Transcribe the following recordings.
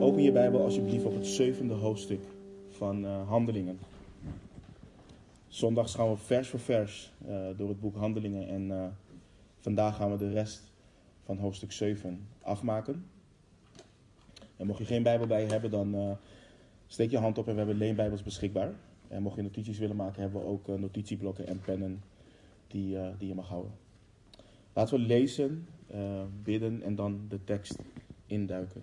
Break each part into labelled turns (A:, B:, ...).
A: Open je Bijbel alsjeblieft op het zevende hoofdstuk van uh, Handelingen. Zondags gaan we vers voor vers uh, door het boek Handelingen en uh, vandaag gaan we de rest van hoofdstuk 7 afmaken. En mocht je geen Bijbel bij je hebben, dan steek je hand op en we hebben leenbijbels beschikbaar. En mocht je notities willen maken, hebben we ook notitieblokken en pennen die, die je mag houden. Laten we lezen, bidden en dan de tekst induiken.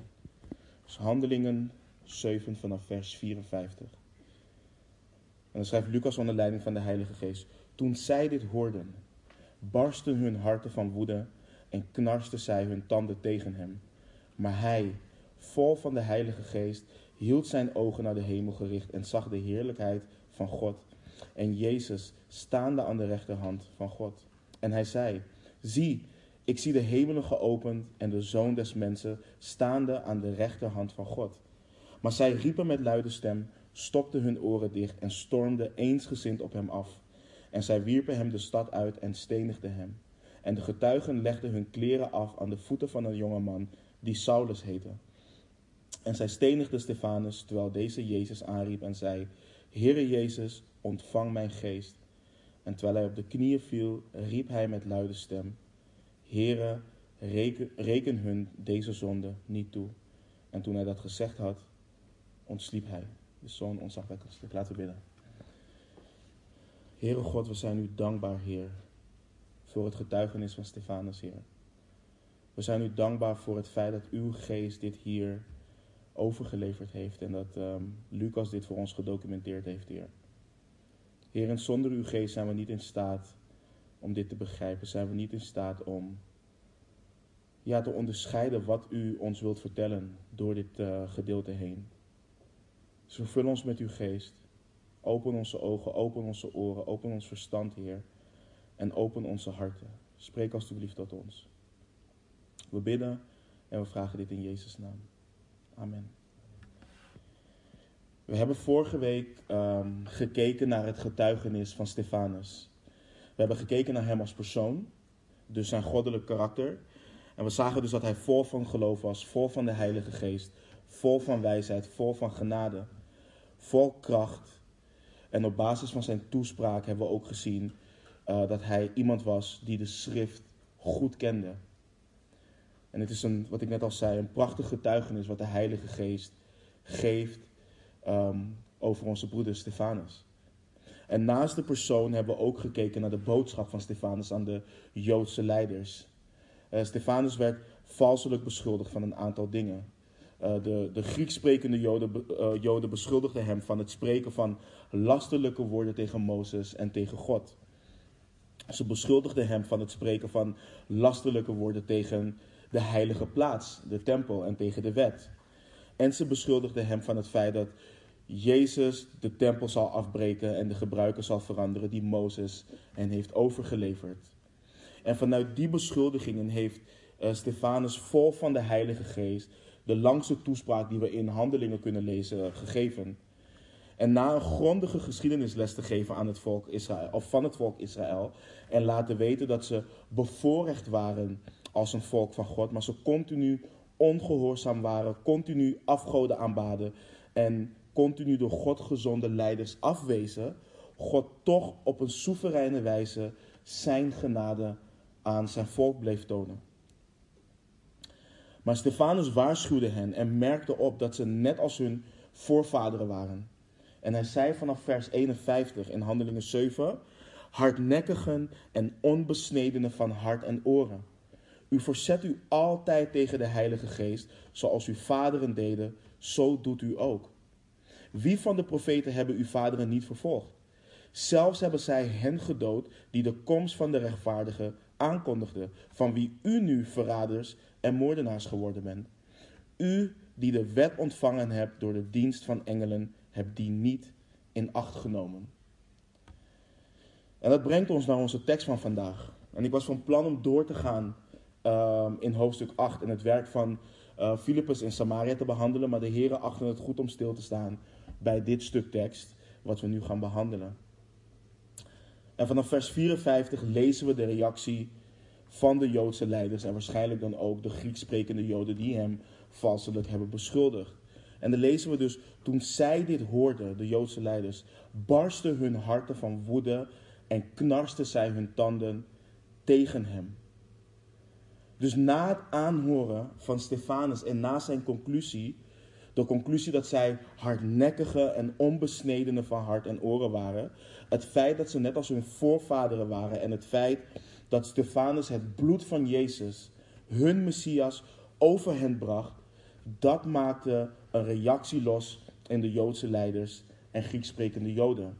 A: Dus handelingen 7 vanaf vers 54. En dan schrijft Lucas onder leiding van de Heilige Geest. Toen zij dit hoorden, barsten hun harten van woede en knarsten zij hun tanden tegen hem. Maar hij, vol van de Heilige Geest, hield zijn ogen naar de hemel gericht en zag de heerlijkheid van God en Jezus staande aan de rechterhand van God. En hij zei: Zie, ik zie de hemelen geopend en de zoon des mensen staande aan de rechterhand van God. Maar zij riepen met luide stem, stopten hun oren dicht en stormden eensgezind op hem af. En zij wierpen hem de stad uit en stenigden hem. En de getuigen legden hun kleren af aan de voeten van een jonge man die Saulus heette. En zij stenigden Stefanus terwijl deze Jezus aanriep en zei: Heere Jezus, ontvang mijn geest. En terwijl hij op de knieën viel, riep hij met luide stem: Heere, reken, hun deze zonde niet toe. En toen hij dat gezegd had, ontsliep hij. De zoon ontzagwekkend sliep. Laten we bidden. Heere God, we zijn u dankbaar, Heer, voor het getuigenis van Stefanus, Heer. We zijn u dankbaar voor het feit dat uw geest dit hier overgeleverd heeft en dat um, Lucas dit voor ons gedocumenteerd heeft, Heer. Heer, en zonder uw geest zijn we niet in staat om dit te begrijpen, zijn we niet in staat om ja, te onderscheiden wat u ons wilt vertellen door dit uh, gedeelte heen. Dus vervul ons met uw geest. Open onze ogen, open onze oren, open ons verstand, Heer. En open onze harten. Spreek alstublieft tot ons. We bidden en we vragen dit in Jezus' naam. Amen. We hebben vorige week um, gekeken naar het getuigenis van Stefanus. We hebben gekeken naar hem als persoon, dus zijn goddelijk karakter. En we zagen dus dat hij vol van geloof was, vol van de Heilige Geest, vol van wijsheid, vol van genade, vol kracht. En op basis van zijn toespraak hebben we ook gezien uh, dat hij iemand was die de schrift goed kende. En het is een, wat ik net al zei, een prachtig getuigenis wat de Heilige Geest geeft um, over onze broeder Stefanus. En naast de persoon hebben we ook gekeken naar de boodschap van Stefanus aan de Joodse leiders. Uh, Stefanus werd valselijk beschuldigd van een aantal dingen. Uh, de, de Grieks sprekende Joden, uh, Joden beschuldigden hem van het spreken van lasterlijke woorden tegen Mozes en tegen God. Ze beschuldigden hem van het spreken van lasterlijke woorden tegen de heilige plaats, de tempel en tegen de wet. En ze beschuldigden hem van het feit dat Jezus de tempel zal afbreken en de gebruiken zal veranderen die Mozes hen heeft overgeleverd. En vanuit die beschuldigingen heeft uh, Stefanus vol van de Heilige Geest de langste toespraak die we in handelingen kunnen lezen gegeven. En na een grondige geschiedenisles te geven aan het volk Israël, of van het volk Israël, en laten weten dat ze bevoorrecht waren als een volk van God, maar ze continu ongehoorzaam waren, continu afgoden aanbaden en continu door God gezonde leiders afwezen, God toch op een soevereine wijze zijn genade aan zijn volk bleef tonen. Maar Stefanus waarschuwde hen en merkte op dat ze net als hun voorvaderen waren. En hij zei vanaf vers 51 in Handelingen 7: hardnekkigen en onbesnedenen van hart en oren. U verzet u altijd tegen de Heilige Geest, zoals uw vaderen deden, zo doet u ook. Wie van de profeten hebben uw vaderen niet vervolgd? Zelfs hebben zij hen gedood die de komst van de rechtvaardige aankondigden, van wie u nu verraders en moordenaars geworden bent. U die de wet ontvangen hebt door de dienst van engelen, hebt die niet in acht genomen. En dat brengt ons naar onze tekst van vandaag. En ik was van plan om door te gaan uh, in hoofdstuk 8 en het werk van uh, Filippus in Samaria te behandelen, maar de heren achten het goed om stil te staan bij dit stuk tekst, wat we nu gaan behandelen. En vanaf vers 54 lezen we de reactie van de Joodse leiders en waarschijnlijk dan ook de Grieks sprekende Joden die hem valselijk hebben beschuldigd. En dan lezen we dus, toen zij dit hoorden, de Joodse leiders, barsten hun harten van woede en knarsten zij hun tanden tegen hem. Dus na het aanhoren van Stefanus en na zijn conclusie, de conclusie dat zij hardnekkige en onbesnedene van hart en oren waren, het feit dat ze net als hun voorvaderen waren en het feit dat Stefanus het bloed van Jezus, hun Messias, over hen bracht, dat maakte een reactie los in de Joodse leiders en Grieks sprekende Joden.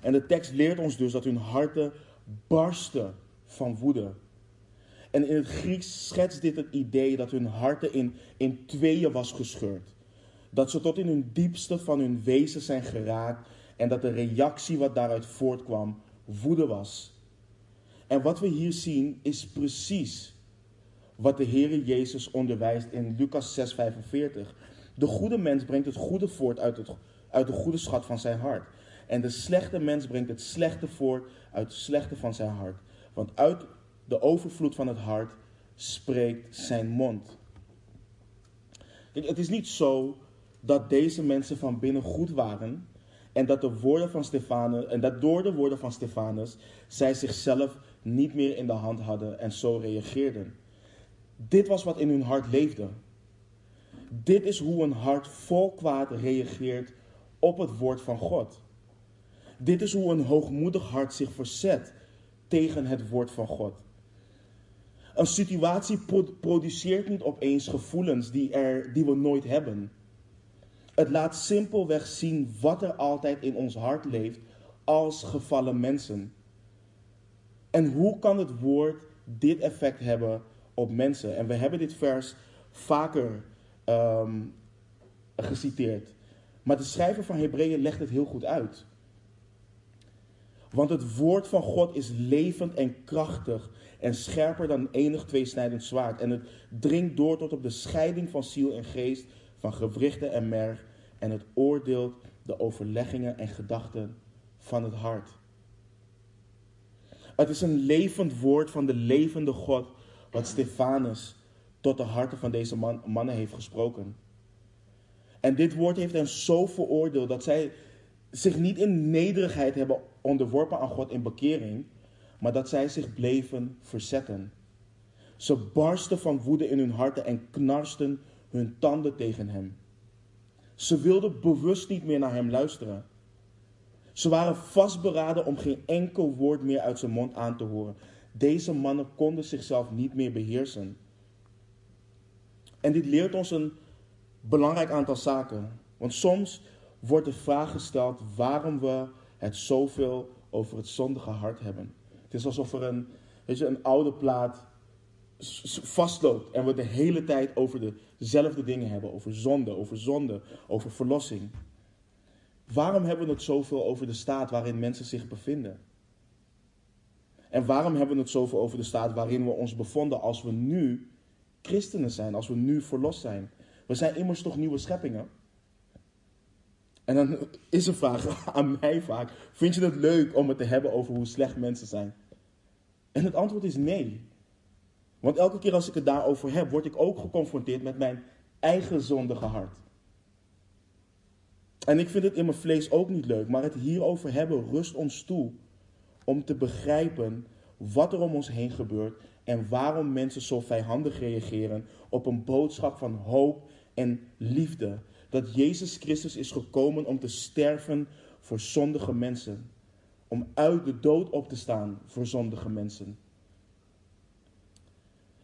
A: En de tekst leert ons dus dat hun harten barsten van woede. En in het Grieks schetst dit het idee dat hun harten in, in tweeën was gescheurd. Dat ze tot in hun diepste van hun wezen zijn geraakt en dat de reactie wat daaruit voortkwam woede was. En wat we hier zien is precies wat de Heere Jezus onderwijst in Lucas 6:45. De goede mens brengt het goede voort uit, het, uit de goede schat van zijn hart. En de slechte mens brengt het slechte voort uit het slechte van zijn hart. Want uit de overvloed van het hart spreekt zijn mond. Het is niet zo dat deze mensen van binnen goed waren en dat, de woorden van Stefanus, en dat door de woorden van Stefanus zij zichzelf niet meer in de hand hadden en zo reageerden. Dit was wat in hun hart leefde. Dit is hoe een hart vol kwaad reageert op het woord van God. Dit is hoe een hoogmoedig hart zich verzet tegen het woord van God. Een situatie produceert niet opeens gevoelens die, er, die we nooit hebben. Het laat simpelweg zien wat er altijd in ons hart leeft als gevallen mensen. En hoe kan het woord dit effect hebben op mensen? En we hebben dit vers vaker ehm, geciteerd. Maar de schrijver van Hebreeën legt het heel goed uit. Want het woord van God is levend en krachtig en scherper dan enig tweesnijdend zwaard. En het dringt door tot op de scheiding van ziel en geest, van gewrichten en merg. En het oordeelt de overleggingen en gedachten van het hart. Het is een levend woord van de levende God, wat Stefanus tot de harten van deze man, mannen heeft gesproken. En dit woord heeft hen zo veroordeeld dat zij zich niet in nederigheid hebben onderworpen aan God in bekering, maar dat zij zich bleven verzetten. Ze barsten van woede in hun harten en knarsten hun tanden tegen hem. Ze wilden bewust niet meer naar hem luisteren. Ze waren vastberaden om geen enkel woord meer uit zijn mond aan te horen. Deze mannen konden zichzelf niet meer beheersen. En dit leert ons een belangrijk aantal zaken. Want soms wordt de vraag gesteld waarom we het zoveel over het zondige hart hebben. Het is alsof er een, weet je, een oude plaat vastloopt en we de hele tijd over dezelfde dingen hebben. Over zonde, over zonde, over verlossing. Waarom hebben we het zoveel over de staat waarin mensen zich bevinden? En waarom hebben we het zoveel over de staat waarin we ons bevonden als we nu christenen zijn, als we nu verlost zijn? We zijn immers toch nieuwe scheppingen? En dan is een vraag aan mij vaak: vind je het leuk om het te hebben over hoe slecht mensen zijn? En het antwoord is nee. Want elke keer als ik het daarover heb, word ik ook geconfronteerd met mijn eigen zondige hart. En ik vind het in mijn vlees ook niet leuk, maar het hierover hebben rust ons toe om te begrijpen wat er om ons heen gebeurt en waarom mensen zo vijandig reageren op een boodschap van hoop en liefde. Dat Jezus Christus is gekomen om te sterven voor zondige mensen. Om uit de dood op te staan voor zondige mensen.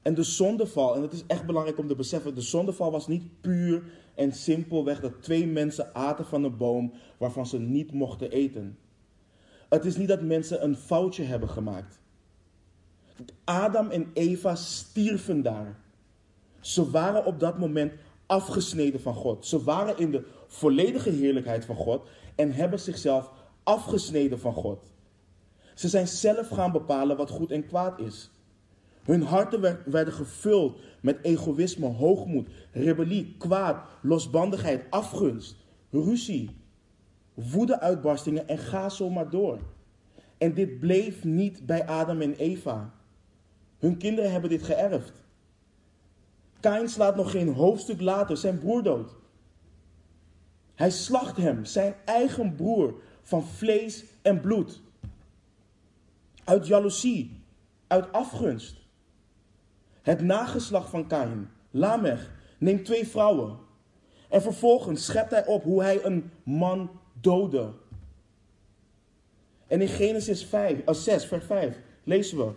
A: En de zondeval, en het is echt belangrijk om te beseffen, de zondeval was niet puur en simpelweg dat twee mensen aten van een boom waarvan ze niet mochten eten. Het is niet dat mensen een foutje hebben gemaakt. Adam en Eva stierven daar. Ze waren op dat moment afgesneden van God. Ze waren in de volledige heerlijkheid van God en hebben zichzelf afgesneden van God. Ze zijn zelf gaan bepalen wat goed en kwaad is. Hun harten werden gevuld met egoïsme, hoogmoed, rebellie, kwaad, losbandigheid, afgunst, ruzie, woedeuitbarstingen en ga zo maar door. En dit bleef niet bij Adam en Eva. Hun kinderen hebben dit geërfd. Kain slaat nog geen hoofdstuk later zijn broer dood. Hij slacht hem, zijn eigen broer, van vlees en bloed. Uit jaloezie, uit afgunst. Het nageslacht van Kain, Lamech, neemt twee vrouwen. En vervolgens schept hij op hoe hij een man doodde. En in Genesis 5, 6, vers 5 lezen we.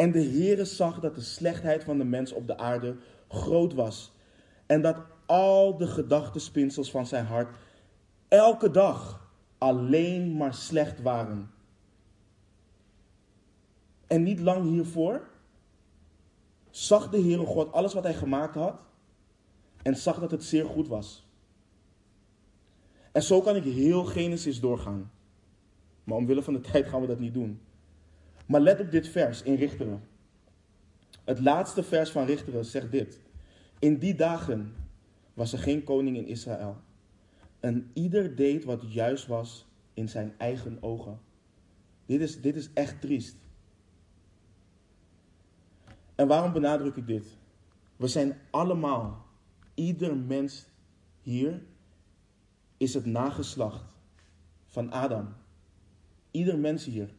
A: En de Heere zag dat de slechtheid van de mens op de aarde groot was. En dat al de gedachtenspinsels van zijn hart elke dag alleen maar slecht waren. En niet lang hiervoor zag de Heere God alles wat hij gemaakt had en zag dat het zeer goed was. En zo kan ik heel Genesis doorgaan. Maar omwille van de tijd gaan we dat niet doen. Maar let op dit vers in Richteren. Het laatste vers van Richteren zegt dit. In die dagen was er geen koning in Israël. En ieder deed wat juist was in zijn eigen ogen. Dit is, dit is echt triest. En waarom benadruk ik dit? We zijn allemaal, ieder mens hier is het nageslacht van Adam. Ieder mens hier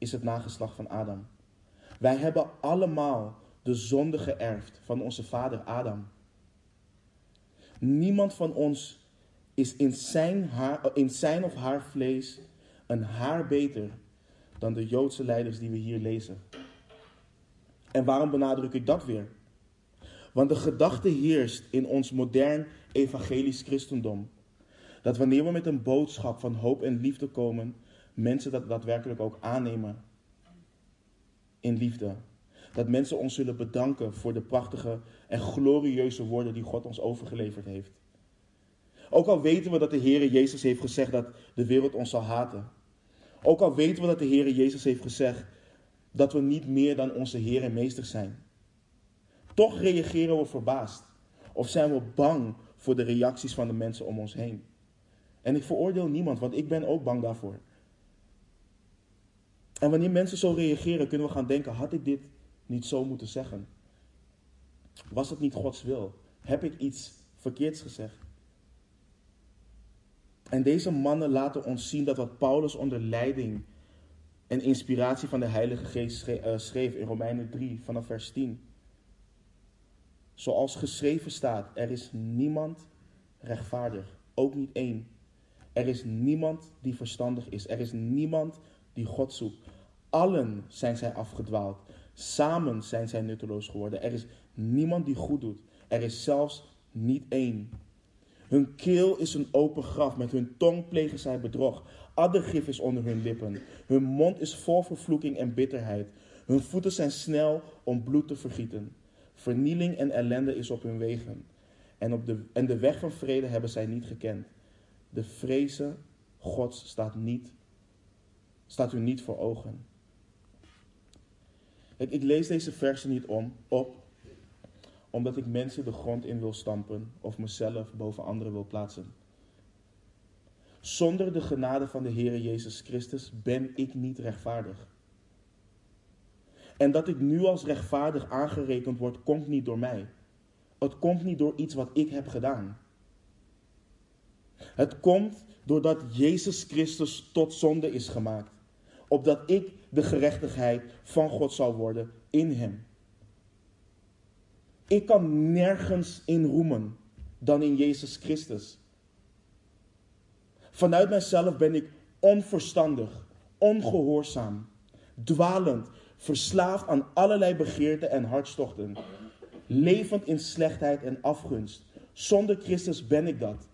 A: is het nageslacht van Adam. Wij hebben allemaal de zonde geërfd van onze vader Adam. Niemand van ons is in zijn, haar, in zijn of haar vlees een haar beter dan de Joodse leiders die we hier lezen. En waarom benadruk ik dat weer? Want de gedachte heerst in ons modern evangelisch christendom. Dat wanneer we met een boodschap van hoop en liefde komen, mensen dat daadwerkelijk ook aannemen in liefde. Dat mensen ons zullen bedanken voor de prachtige en glorieuze woorden die God ons overgeleverd heeft. Ook al weten we dat de Heer Jezus heeft gezegd dat de wereld ons zal haten. Ook al weten we dat de Heer Jezus heeft gezegd dat we niet meer dan onze Heer en Meester zijn. Toch reageren we verbaasd. Of zijn we bang voor de reacties van de mensen om ons heen. En ik veroordeel niemand, want ik ben ook bang daarvoor. En wanneer mensen zo reageren, kunnen we gaan denken: had ik dit niet zo moeten zeggen? Was het niet Gods wil? Heb ik iets verkeerds gezegd? En deze mannen laten ons zien dat wat Paulus onder leiding en inspiratie van de Heilige Geest eh, schreef in Romeinen 3 vanaf vers 10. Zoals geschreven staat, er is niemand rechtvaardig, ook niet één. Er is niemand die verstandig is, er is niemand die God zoekt. Allen zijn zij afgedwaald, samen zijn zij nutteloos geworden. Er is niemand die goed doet, er is zelfs niet één. Hun keel is een open graf, met hun tong plegen zij bedrog. Addergif is onder hun lippen. Hun mond is vol vervloeking en bitterheid. Hun voeten zijn snel om bloed te vergieten. Vernieling en ellende is op hun wegen. En, op de, en de weg van vrede hebben zij niet gekend. De vrezen Gods staat, niet, staat u niet voor ogen. Ik, ik lees deze versen niet om, op omdat ik mensen de grond in wil stampen of mezelf boven anderen wil plaatsen. Zonder de genade van de Heer Jezus Christus ben ik niet rechtvaardig. En dat ik nu als rechtvaardig aangerekend word, komt niet door mij. Het komt niet door iets wat ik heb gedaan. Het komt doordat Jezus Christus tot zonde is gemaakt. Opdat ik de gerechtigheid van God zal worden in Hem. Ik kan nergens in roemen dan in Jezus Christus. Vanuit mijzelf ben ik onverstandig, ongehoorzaam, dwalend, verslaafd aan allerlei begeerten en hartstochten, levend in slechtheid en afgunst. Zonder Christus ben ik dat.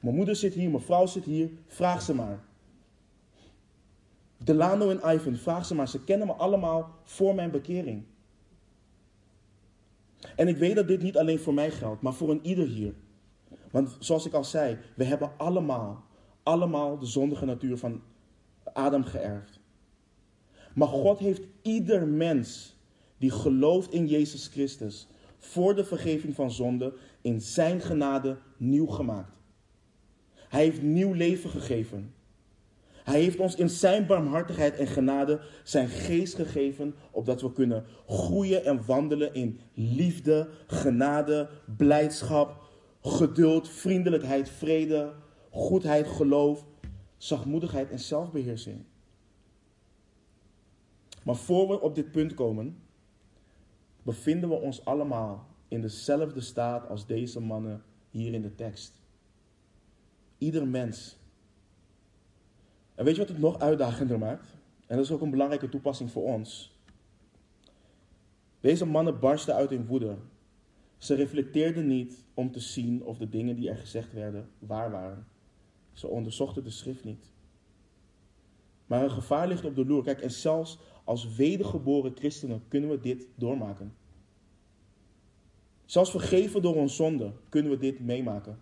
A: Mijn moeder zit hier, mijn vrouw zit hier, vraag ze maar. Delano en Ivan, vraag ze maar. Ze kennen me allemaal voor mijn bekering. En ik weet dat dit niet alleen voor mij geldt, maar voor een ieder hier. Want zoals ik al zei, we hebben allemaal, allemaal de zondige natuur van Adam geërfd. Maar God heeft ieder mens die gelooft in Jezus Christus voor de vergeving van zonde in zijn genade nieuw gemaakt. Hij heeft nieuw leven gegeven. Hij heeft ons in zijn barmhartigheid en genade zijn geest gegeven, opdat we kunnen groeien en wandelen in liefde, genade, blijdschap, geduld, vriendelijkheid, vrede, goedheid, geloof, zachtmoedigheid en zelfbeheersing. Maar voor we op dit punt komen, bevinden we ons allemaal in dezelfde staat als deze mannen hier in de tekst. Ieder mens. En weet je wat het nog uitdagender maakt? En dat is ook een belangrijke toepassing voor ons. Deze mannen barsten uit in woede. Ze reflecteerden niet om te zien of de dingen die er gezegd werden waar waren. Ze onderzochten de schrift niet. Maar een gevaar ligt op de loer. Kijk, en zelfs als wedergeboren christenen kunnen we dit doormaken. Zelfs vergeven door ons zonde kunnen we dit meemaken.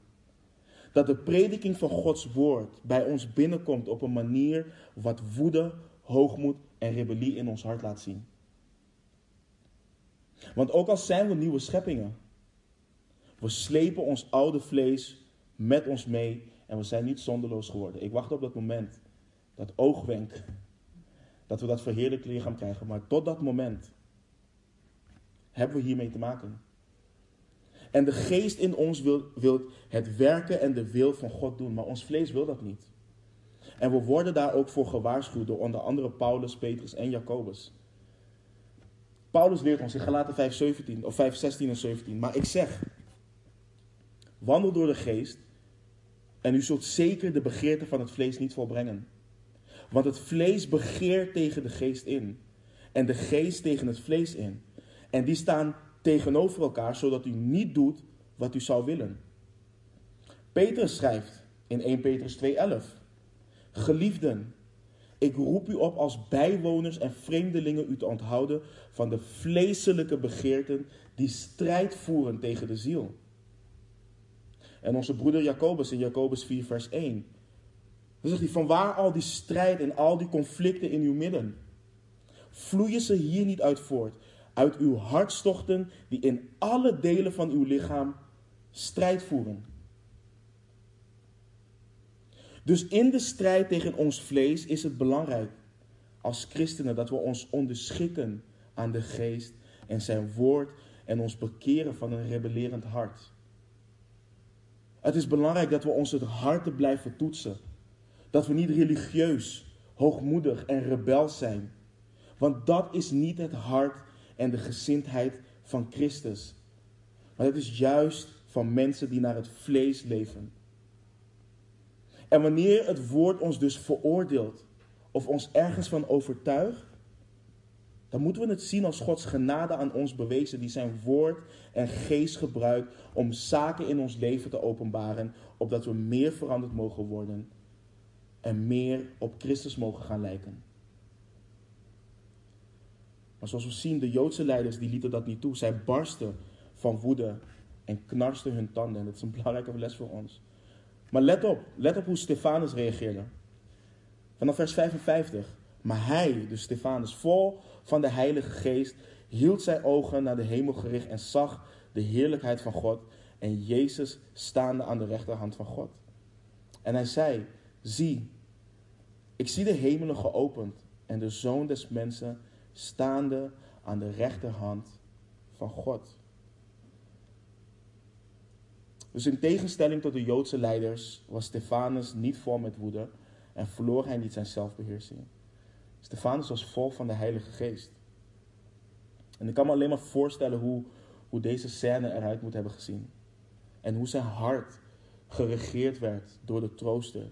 A: Dat de prediking van Gods woord bij ons binnenkomt op een manier wat woede, hoogmoed en rebellie in ons hart laat zien. Want ook al zijn we nieuwe scheppingen, we slepen ons oude vlees met ons mee en we zijn niet zonderloos geworden. Ik wacht op dat moment, dat oogwenk, dat we dat verheerlijk lichaam krijgen. Maar tot dat moment hebben we hiermee te maken. En de geest in ons wil, wil het werken en de wil van God doen, maar ons vlees wil dat niet. En we worden daar ook voor gewaarschuwd door onder andere Paulus, Petrus en Jacobus. Paulus leert ons in Galaten 5, 17, of 5, 16 en 17. Maar ik zeg, wandel door de geest en u zult zeker de begeerte van het vlees niet volbrengen. Want het vlees begeert tegen de geest in en de geest tegen het vlees in. En die staan tegenover elkaar, zodat u niet doet wat u zou willen. Petrus schrijft in 1 Petrus 2:11: Geliefden, ik roep u op als bijwoners en vreemdelingen u te onthouden van de vleeselijke begeerten die strijd voeren tegen de ziel. En onze broeder Jacobus in Jacobus 4, vers 1. Dan zegt hij, van waar al die strijd en al die conflicten in uw midden? Vloeien ze hier niet uit voort? Uit uw hartstochten die in alle delen van uw lichaam strijd voeren. Dus in de strijd tegen ons vlees is het belangrijk als christenen dat we ons onderschikken aan de geest en zijn woord en ons bekeren van een rebellerend hart. Het is belangrijk dat we ons het hart blijven toetsen. Dat we niet religieus, hoogmoedig en rebels zijn. Want dat is niet het hart en de gezindheid van Christus. Maar het is juist van mensen die naar het vlees leven. En wanneer het woord ons dus veroordeelt of ons ergens van overtuigt, dan moeten we het zien als Gods genade aan ons bewezen, die zijn woord en geest gebruikt om zaken in ons leven te openbaren, opdat we meer veranderd mogen worden en meer op Christus mogen gaan lijken. Zoals we zien, de Joodse leiders die lieten dat niet toe. Zij barsten van woede en knarsten hun tanden. En dat is een belangrijke les voor ons. Maar let op, let op hoe Stefanus reageerde. Vanaf vers 55. Maar hij, dus Stefanus, vol van de Heilige Geest, hield zijn ogen naar de hemel gericht en zag de heerlijkheid van God en Jezus staande aan de rechterhand van God. En hij zei: Zie, ik zie de hemelen geopend en de zoon des mensen staande aan de rechterhand van God. Dus in tegenstelling tot de Joodse leiders was Stefanus niet vol met woede en verloor hij niet zijn zelfbeheersing. Stefanus was vol van de Heilige Geest. En ik kan me alleen maar voorstellen hoe, hoe deze scène eruit moet hebben gezien. En hoe zijn hart geregeerd werd door de trooster.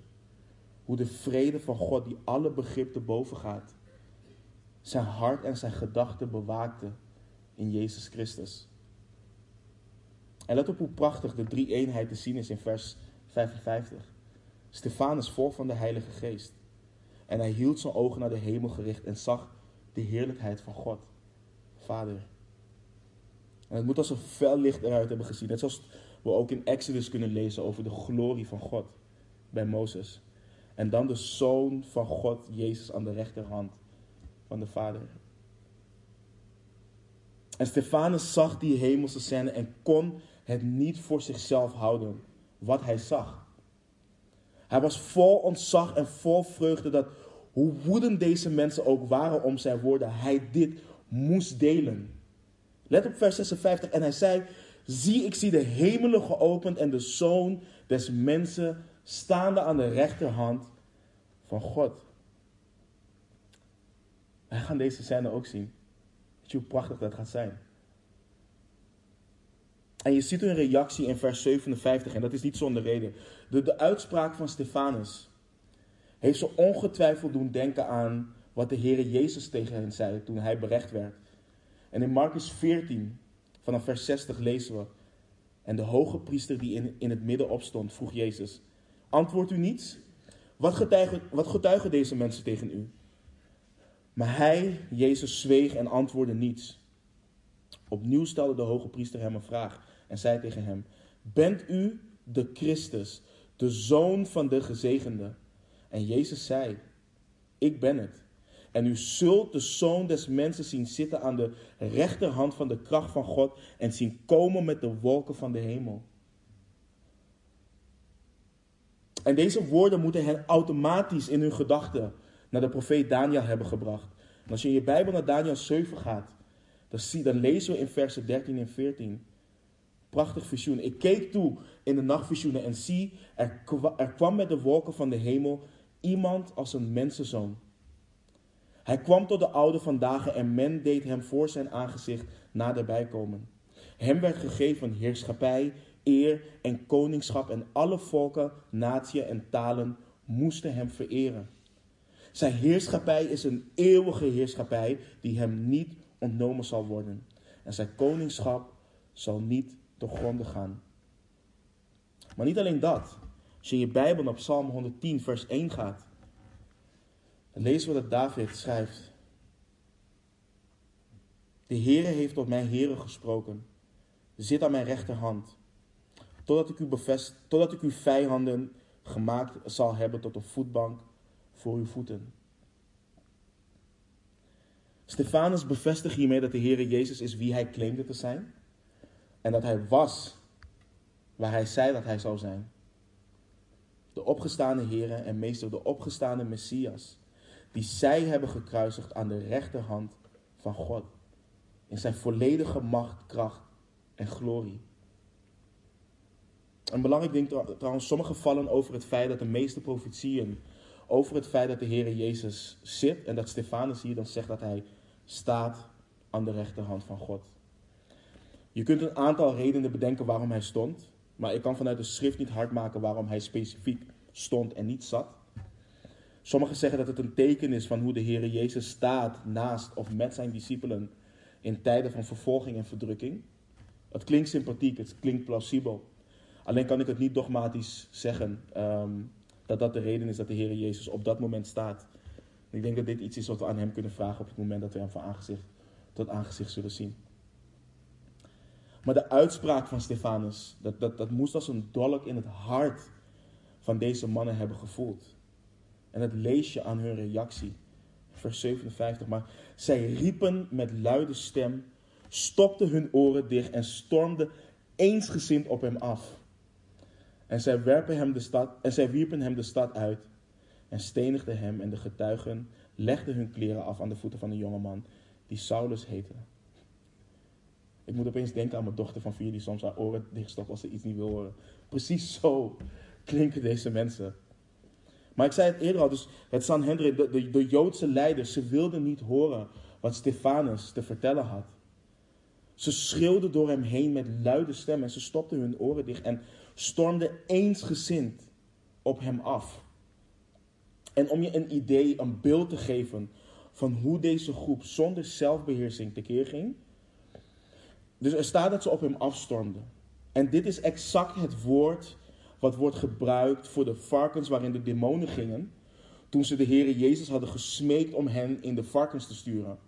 A: Hoe de vrede van God, die alle begrip te boven gaat, zijn hart en zijn gedachten bewaakte in Jezus Christus. En let op hoe prachtig de drie eenheid te zien is in vers 55. Stefanus vol van de Heilige Geest. En hij hield zijn ogen naar de hemel gericht en zag de heerlijkheid van God, Vader. En het moet als een fel licht eruit hebben gezien. Net zoals we ook in Exodus kunnen lezen over de glorie van God bij Mozes. En dan de Zoon van God, Jezus, aan de rechterhand van de Vader. En Stefanus zag die hemelse scène en kon het niet voor zichzelf houden wat hij zag. Hij was vol ontzag en vol vreugde dat, hoe woedend deze mensen ook waren om zijn woorden, hij dit moest delen. Let op vers 56. En hij zei: Zie, ik zie de hemelen geopend en de zoon des mensen staande aan de rechterhand van God. Wij gaan deze scène ook zien. Weet je hoe prachtig dat gaat zijn? En je ziet hun reactie in vers 57, en dat is niet zonder reden. De, uitspraak van Stefanus heeft ze ongetwijfeld doen denken aan wat de Heer Jezus tegen hen zei toen hij berecht werd. En in Marcus 14, vanaf vers 60 lezen we. En de hoge priester die in, in het midden opstond, vroeg Jezus: Antwoordt u niets? Wat wat getuigen deze mensen tegen u? Maar hij, Jezus, zweeg en antwoordde niets. Opnieuw stelde de hoge priester hem een vraag en zei tegen hem: Bent u de Christus, de zoon van de gezegende? En Jezus zei: Ik ben het. En u zult de zoon des mensen zien zitten aan de rechterhand van de kracht van God en zien komen met de wolken van de hemel. En deze woorden moeten hen automatisch in hun gedachten naar de profeet Daniel hebben gebracht. En als je in je Bijbel naar Daniel 7 gaat, dan, zie, dan lezen we in versen 13 en 14. Prachtig visioen. Ik keek toe in de nachtvisioenen en zie, er, kwam met de wolken van de hemel iemand als een mensenzoon. Hij kwam tot de oude van dagen en men deed hem voor zijn aangezicht naderbij komen. Hem werd gegeven heerschappij, eer en koningschap en alle volken, naties en talen moesten hem vereren. Zijn heerschappij is een eeuwige heerschappij die hem niet ontnomen zal worden. En zijn koningschap zal niet te gronden gaan. Maar niet alleen dat. Als je je Bijbel op Psalm 110, vers 1 gaat, dan lezen we dat David schrijft. De Heere heeft tot mijn Heere gesproken. Zit aan mijn rechterhand. Totdat ik, u bevest, totdat ik uw vijanden gemaakt zal hebben tot een voetbank voor uw voeten. Stefanus bevestigt hiermee dat de Heere Jezus is wie hij claimde te zijn. En dat hij was waar hij zei dat hij zou zijn. De opgestaande Heere en meester, de opgestaande Messias die zij hebben gekruisigd aan de rechterhand van God. In zijn volledige macht, kracht en glorie. Een belangrijk ding trouwens, sommige vallen over het feit dat de meeste profetieën over het feit dat de Heer Jezus zit en dat Stefanus hier dan zegt dat hij staat aan de rechterhand van God. Je kunt een aantal redenen bedenken waarom hij stond, maar ik kan vanuit de schrift niet hard maken waarom hij specifiek stond en niet zat. Sommigen zeggen dat het een teken is van hoe de Heer Jezus staat naast of met zijn discipelen in tijden van vervolging en verdrukking. Het klinkt sympathiek, het klinkt plausibel. Alleen kan ik het niet dogmatisch zeggen ehm, dat dat de reden is dat de Heer Jezus op dat moment staat. Ik denk dat dit iets is wat we aan hem kunnen vragen op het moment dat we hem van aangezicht tot aangezicht zullen zien. Maar de uitspraak van Stefanus, dat, dat, dat moest als een dolk in het hart van deze mannen hebben gevoeld. En dat lees je aan hun reactie. Vers 57. Maar zij riepen met luide stem, stopten hun oren dicht en stormden eensgezind op hem af. En zij, werpen hem de stad, en wierpen hem de stad uit en stenigden hem. En de getuigen legden hun kleren af aan de voeten van een jongeman die Saulus heette. Ik moet opeens denken aan mijn dochter van vier die soms haar oren dichtstopt als ze iets niet wil horen. Precies zo klinken deze mensen. Maar ik zei het eerder al, dus het Sanhedrin, de, de, de Joodse leiders, ze wilden niet horen wat Stefanus te vertellen had. Ze schreeuwden door hem heen met luide stem en ze stopten hun oren dicht en stormden eensgezind op hem af. En om je een idee, een beeld te geven van hoe deze groep zonder zelfbeheersing tekeer ging. Dus er staat dat ze op hem afstormden. En dit is exact het woord wat wordt gebruikt voor de varkens waarin de demonen gingen, toen ze de Heer Jezus hadden gesmeekt om hen in de varkens te sturen.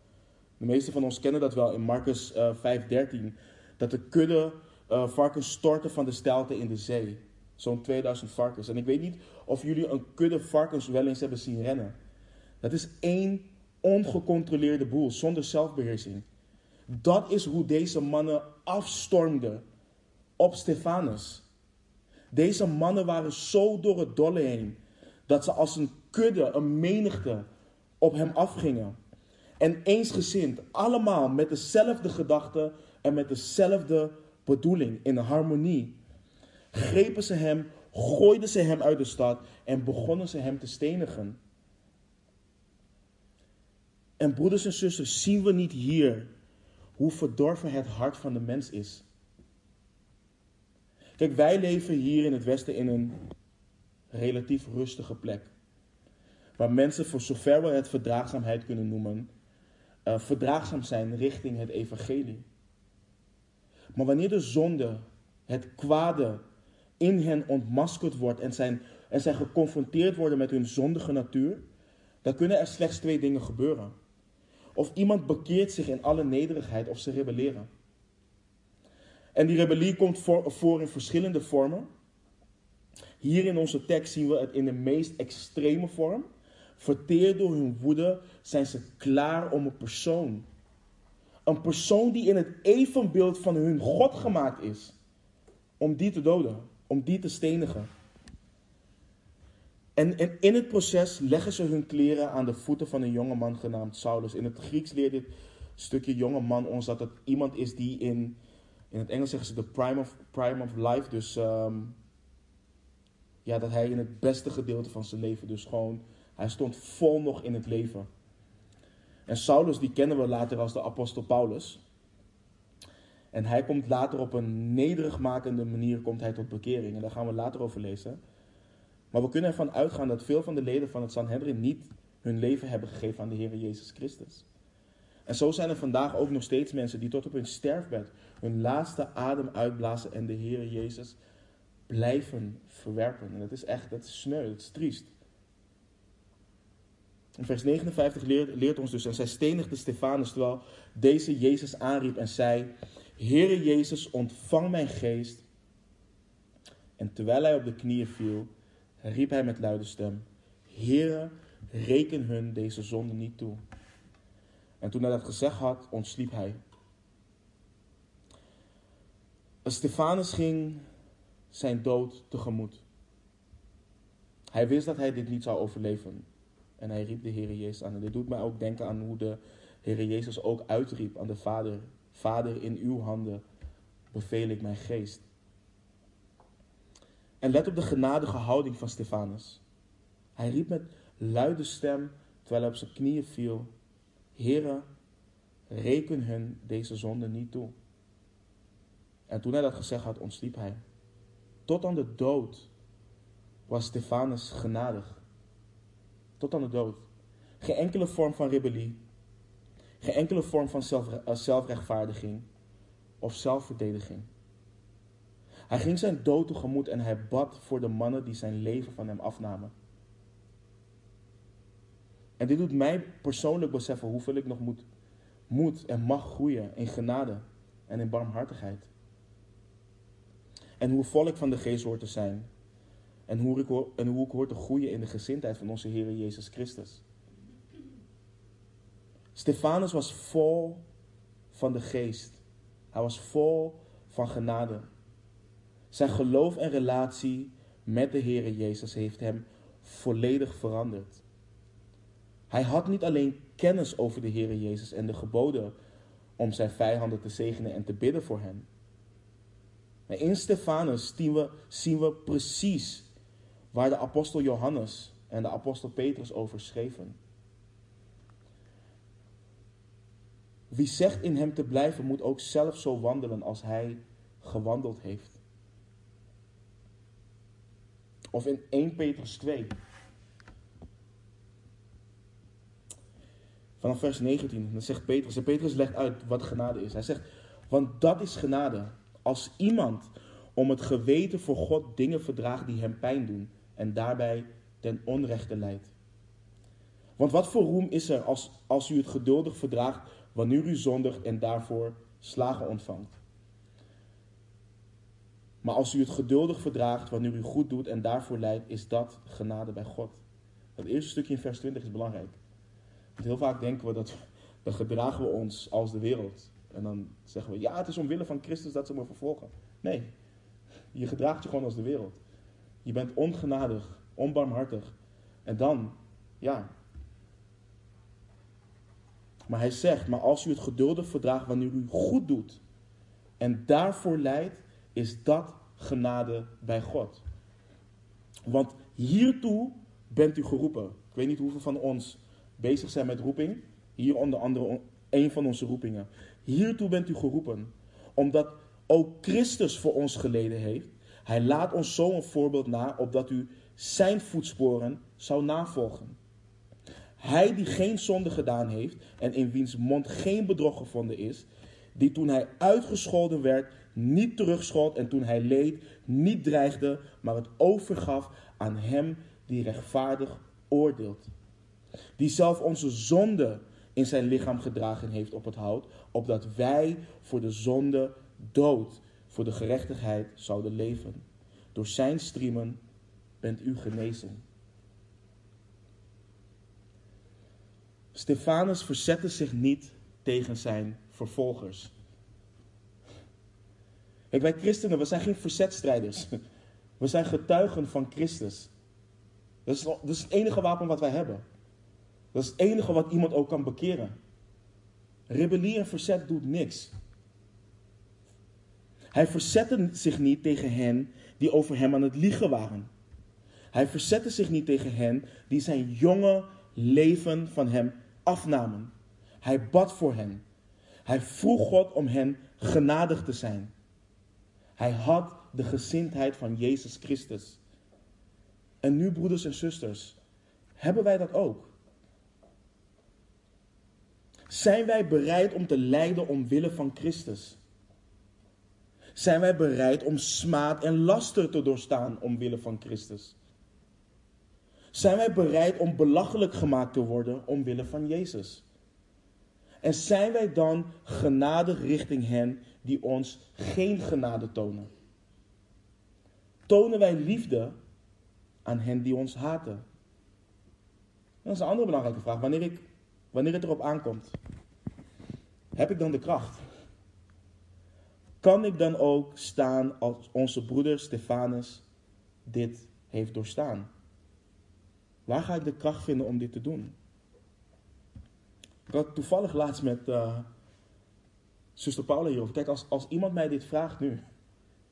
A: De meeste van ons kennen dat wel in Marcus uh, eh, 5:13, dat de kudde uh, varkens storten van de steilte in de zee. Zo'n 2000 varkens. En ik weet niet of jullie een kudde varkens wel eens hebben zien rennen. Dat is één ongecontroleerde boel, zonder zelfbeheersing. Dat is hoe deze mannen afstormden op Stefanus. Deze mannen waren zo door het dolle heen dat ze als een kudde, een menigte op hem afgingen. En eensgezind, allemaal met dezelfde gedachten en met dezelfde bedoeling, in harmonie, grepen ze hem, gooiden ze hem uit de stad en begonnen ze hem te stenigen. En broeders en zusters, zien we niet hier hoe verdorven het hart van de mens is? Kijk, wij leven hier in het Westen in een relatief rustige plek. Waar mensen, voor zover we het verdraagzaamheid kunnen noemen, uh, verdraagzaam zijn richting het evangelie. Maar wanneer de zonde, het kwade, in hen ontmaskerd wordt en, zijn, en zij geconfronteerd worden met hun zondige natuur, dan kunnen er slechts twee dingen gebeuren. Of iemand bekeert zich in alle nederigheid of ze rebelleren. En die rebellie komt voor, voor in verschillende vormen. Hier in onze tekst zien we het in de meest extreme vorm. Verteerd door hun woede zijn ze klaar om een persoon. Een persoon die in het evenbeeld van hun God gemaakt is. Om die te doden, om die te stenigen. En, en in het proces leggen ze hun kleren aan de voeten van een jonge man genaamd Saulus. In het Grieks leert dit stukje jonge man ons dat het iemand is die in, in het Engels zeggen ze de prime of, prime of life, dus ehm, ja, dat hij in het beste gedeelte van zijn leven, dus gewoon, hij stond vol nog in het leven. En Saulus, die kennen we later als de apostel Paulus. En hij komt later op een nederigmakende manier komt hij tot bekering. En daar gaan we later over lezen. Maar we kunnen ervan uitgaan dat veel van de leden van het Sanhedrin niet hun leven hebben gegeven aan de Heer Jezus Christus. En zo zijn er vandaag ook nog steeds mensen die tot op hun sterfbed hun laatste adem uitblazen en de Heer Jezus blijven verwerpen. En dat is echt, dat is sneu, dat is triest. In vers 59 leert, leert ons dus, en zij stenigde Stefanus terwijl deze Jezus aanriep en zei, Heere Jezus, ontvang mijn geest. En terwijl hij op de knieën viel, riep hij met luide stem: Heere, reken hun deze zonde niet toe. En toen hij dat gezegd had, ontsliep hij. Stefanus ging zijn dood tegemoet. Hij wist dat hij dit niet zou overleven. En hij riep de Heer Jezus aan. En dit doet mij ook denken aan hoe de Heer Jezus ook uitriep aan de Vader. Vader, in uw handen beveel ik mijn geest. En let op de genadige houding van Stefanus. Hij riep met luide stem, terwijl hij op zijn knieën viel: Heere, reken hun deze zonde niet toe. En toen hij dat gezegd had, ontsliep hij. Tot aan de dood was Stefanus genadig. Tot aan de dood. Geen enkele vorm van rebellie. Geen enkele vorm van eh, zelfrechtvaardiging of zelfverdediging. Hij ging zijn dood tegemoet en hij bad voor de mannen die zijn leven van hem afnamen. En dit doet mij persoonlijk beseffen hoeveel ik nog moet, moet en mag groeien in genade en in barmhartigheid. En hoe vol ik van de geest hoort te zijn. En hoe, ik, en hoe hoor te groeien in de gezindheid van onze Heer Jezus Christus. Stefanus was vol van de geest. Hij was vol van genade. Zijn geloof en relatie met de Heer Jezus heeft hem volledig veranderd. Hij had niet alleen kennis over de Heer Jezus en de geboden om zijn vijanden te zegenen en te bidden voor hen. Maar in Stefanus zien we precies waar de apostel Johannes en de apostel Petrus over schreven. Wie zegt in hem te blijven, moet ook zelf zo wandelen als hij gewandeld heeft. Of in 1 Petrus 2. Vanaf vers 19, dan zegt Petrus, en Petrus legt uit wat genade is. Hij zegt, want dat is genade. Als iemand om het geweten voor God dingen verdraagt die hem pijn doen en daarbij ten onrechte leidt. Want wat voor roem is er als, als u het geduldig verdraagt wanneer u zondigt en daarvoor slagen ontvangt? Maar als u het geduldig verdraagt wanneer u goed doet en daarvoor leidt, is dat genade bij God. Dat eerste stukje in vers 20 is belangrijk. Want heel vaak denken we dat, dan gedragen we ons als de wereld. En dan zeggen we, ja, het is omwille van Christus dat ze me vervolgen. Nee, je gedraagt je gewoon als de wereld. Je bent ongenadig, onbarmhartig. En dan, ja. Maar hij zegt, maar als u het geduldig verdraagt wanneer u goed doet en daarvoor leidt, is dat genade bij God. Want hiertoe bent u geroepen. Ik weet niet hoeveel van ons bezig zijn met roeping. Hier onder andere een van onze roepingen. Hiertoe bent u geroepen. Omdat ook Christus voor ons geleden heeft. Hij laat ons zo een voorbeeld na, opdat u zijn voetsporen zou navolgen. Hij die geen zonde gedaan heeft en in wiens mond geen bedrog gevonden is, die toen hij uitgescholden werd niet terugschold en toen hij leed niet dreigde, maar het overgaf aan hem die rechtvaardig oordeelt. Die zelf onze zonde in zijn lichaam gedragen heeft op het hout, opdat wij voor de zonde dood, voor de gerechtigheid zouden leven. Door zijn striemen bent u genezen. Stefanus verzette zich niet tegen zijn vervolgers. Kijk, wij christenen, we zijn geen verzetstrijders. We zijn getuigen van Christus. Dat is, het enige wapen wat wij hebben. Dat is het enige wat iemand ook kan bekeren. Rebellie en verzet doet niks. Hij verzette zich niet tegen hen die over hem aan het liegen waren. Hij verzette zich niet tegen hen die zijn jonge leven van hem afnamen. Hij bad voor hen. Hij vroeg God om hen genadig te zijn. Hij had de gezindheid van Jezus Christus. En nu, broeders en zusters, hebben wij dat ook? Zijn wij bereid om te lijden omwille van Christus? Zijn wij bereid om smaad en laster te doorstaan omwille van Christus? Zijn wij bereid om belachelijk gemaakt te worden omwille van Jezus? En zijn wij dan genadig richting hen die ons geen genade tonen? Tonen wij liefde aan hen die ons haten? Dat is een andere belangrijke vraag. Wanneer, ik, wanneer het erop aankomt, heb ik dan de kracht? Kan ik dan ook staan als onze broeder Stefanus dit heeft doorstaan? Waar ga ik de kracht vinden om dit te doen? Ik had toevallig laatst met uh, zuster Paula hierover. Kijk, als, als iemand mij dit vraagt nu,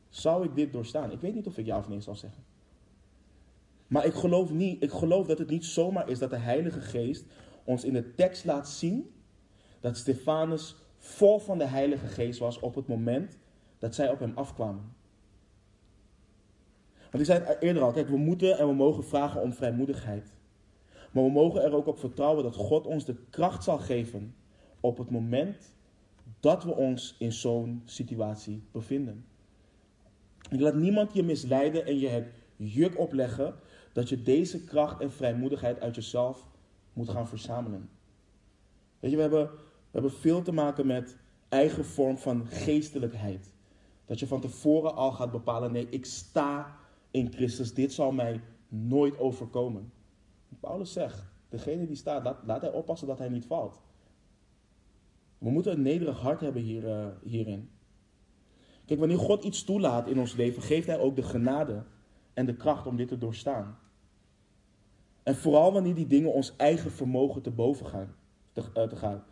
A: zou ik dit doorstaan? Ik weet niet of ik ja of nee zal zeggen. Maar ik geloof, niet, ik geloof dat het niet zomaar is dat de Heilige Geest ons in de tekst laat zien dat Stefanus vol van de Heilige Geest was op het moment dat zij op hem afkwamen. Want ik zei het eerder al, kijk, we moeten en we mogen vragen om vrijmoedigheid. Maar we mogen er ook op vertrouwen dat God ons de kracht zal geven op het moment dat we ons in zo'n situatie bevinden. Ik laat niemand je misleiden en je het juk opleggen dat je deze kracht en vrijmoedigheid uit jezelf moet gaan verzamelen. Weet je, we hebben, we hebben veel te maken met eigen vorm van geestelijkheid. Dat je van tevoren al gaat bepalen, nee, ik sta in Christus, dit zal mij nooit overkomen. Paulus zegt, degene die staat, laat, hij oppassen dat hij niet valt. We moeten een nederig hart hebben hier, uh, hierin. Kijk, wanneer God iets toelaat in ons leven, geeft hij ook de genade en de kracht om dit te doorstaan. En vooral wanneer die dingen ons eigen vermogen te boven gaan. Te, uh, te gaan.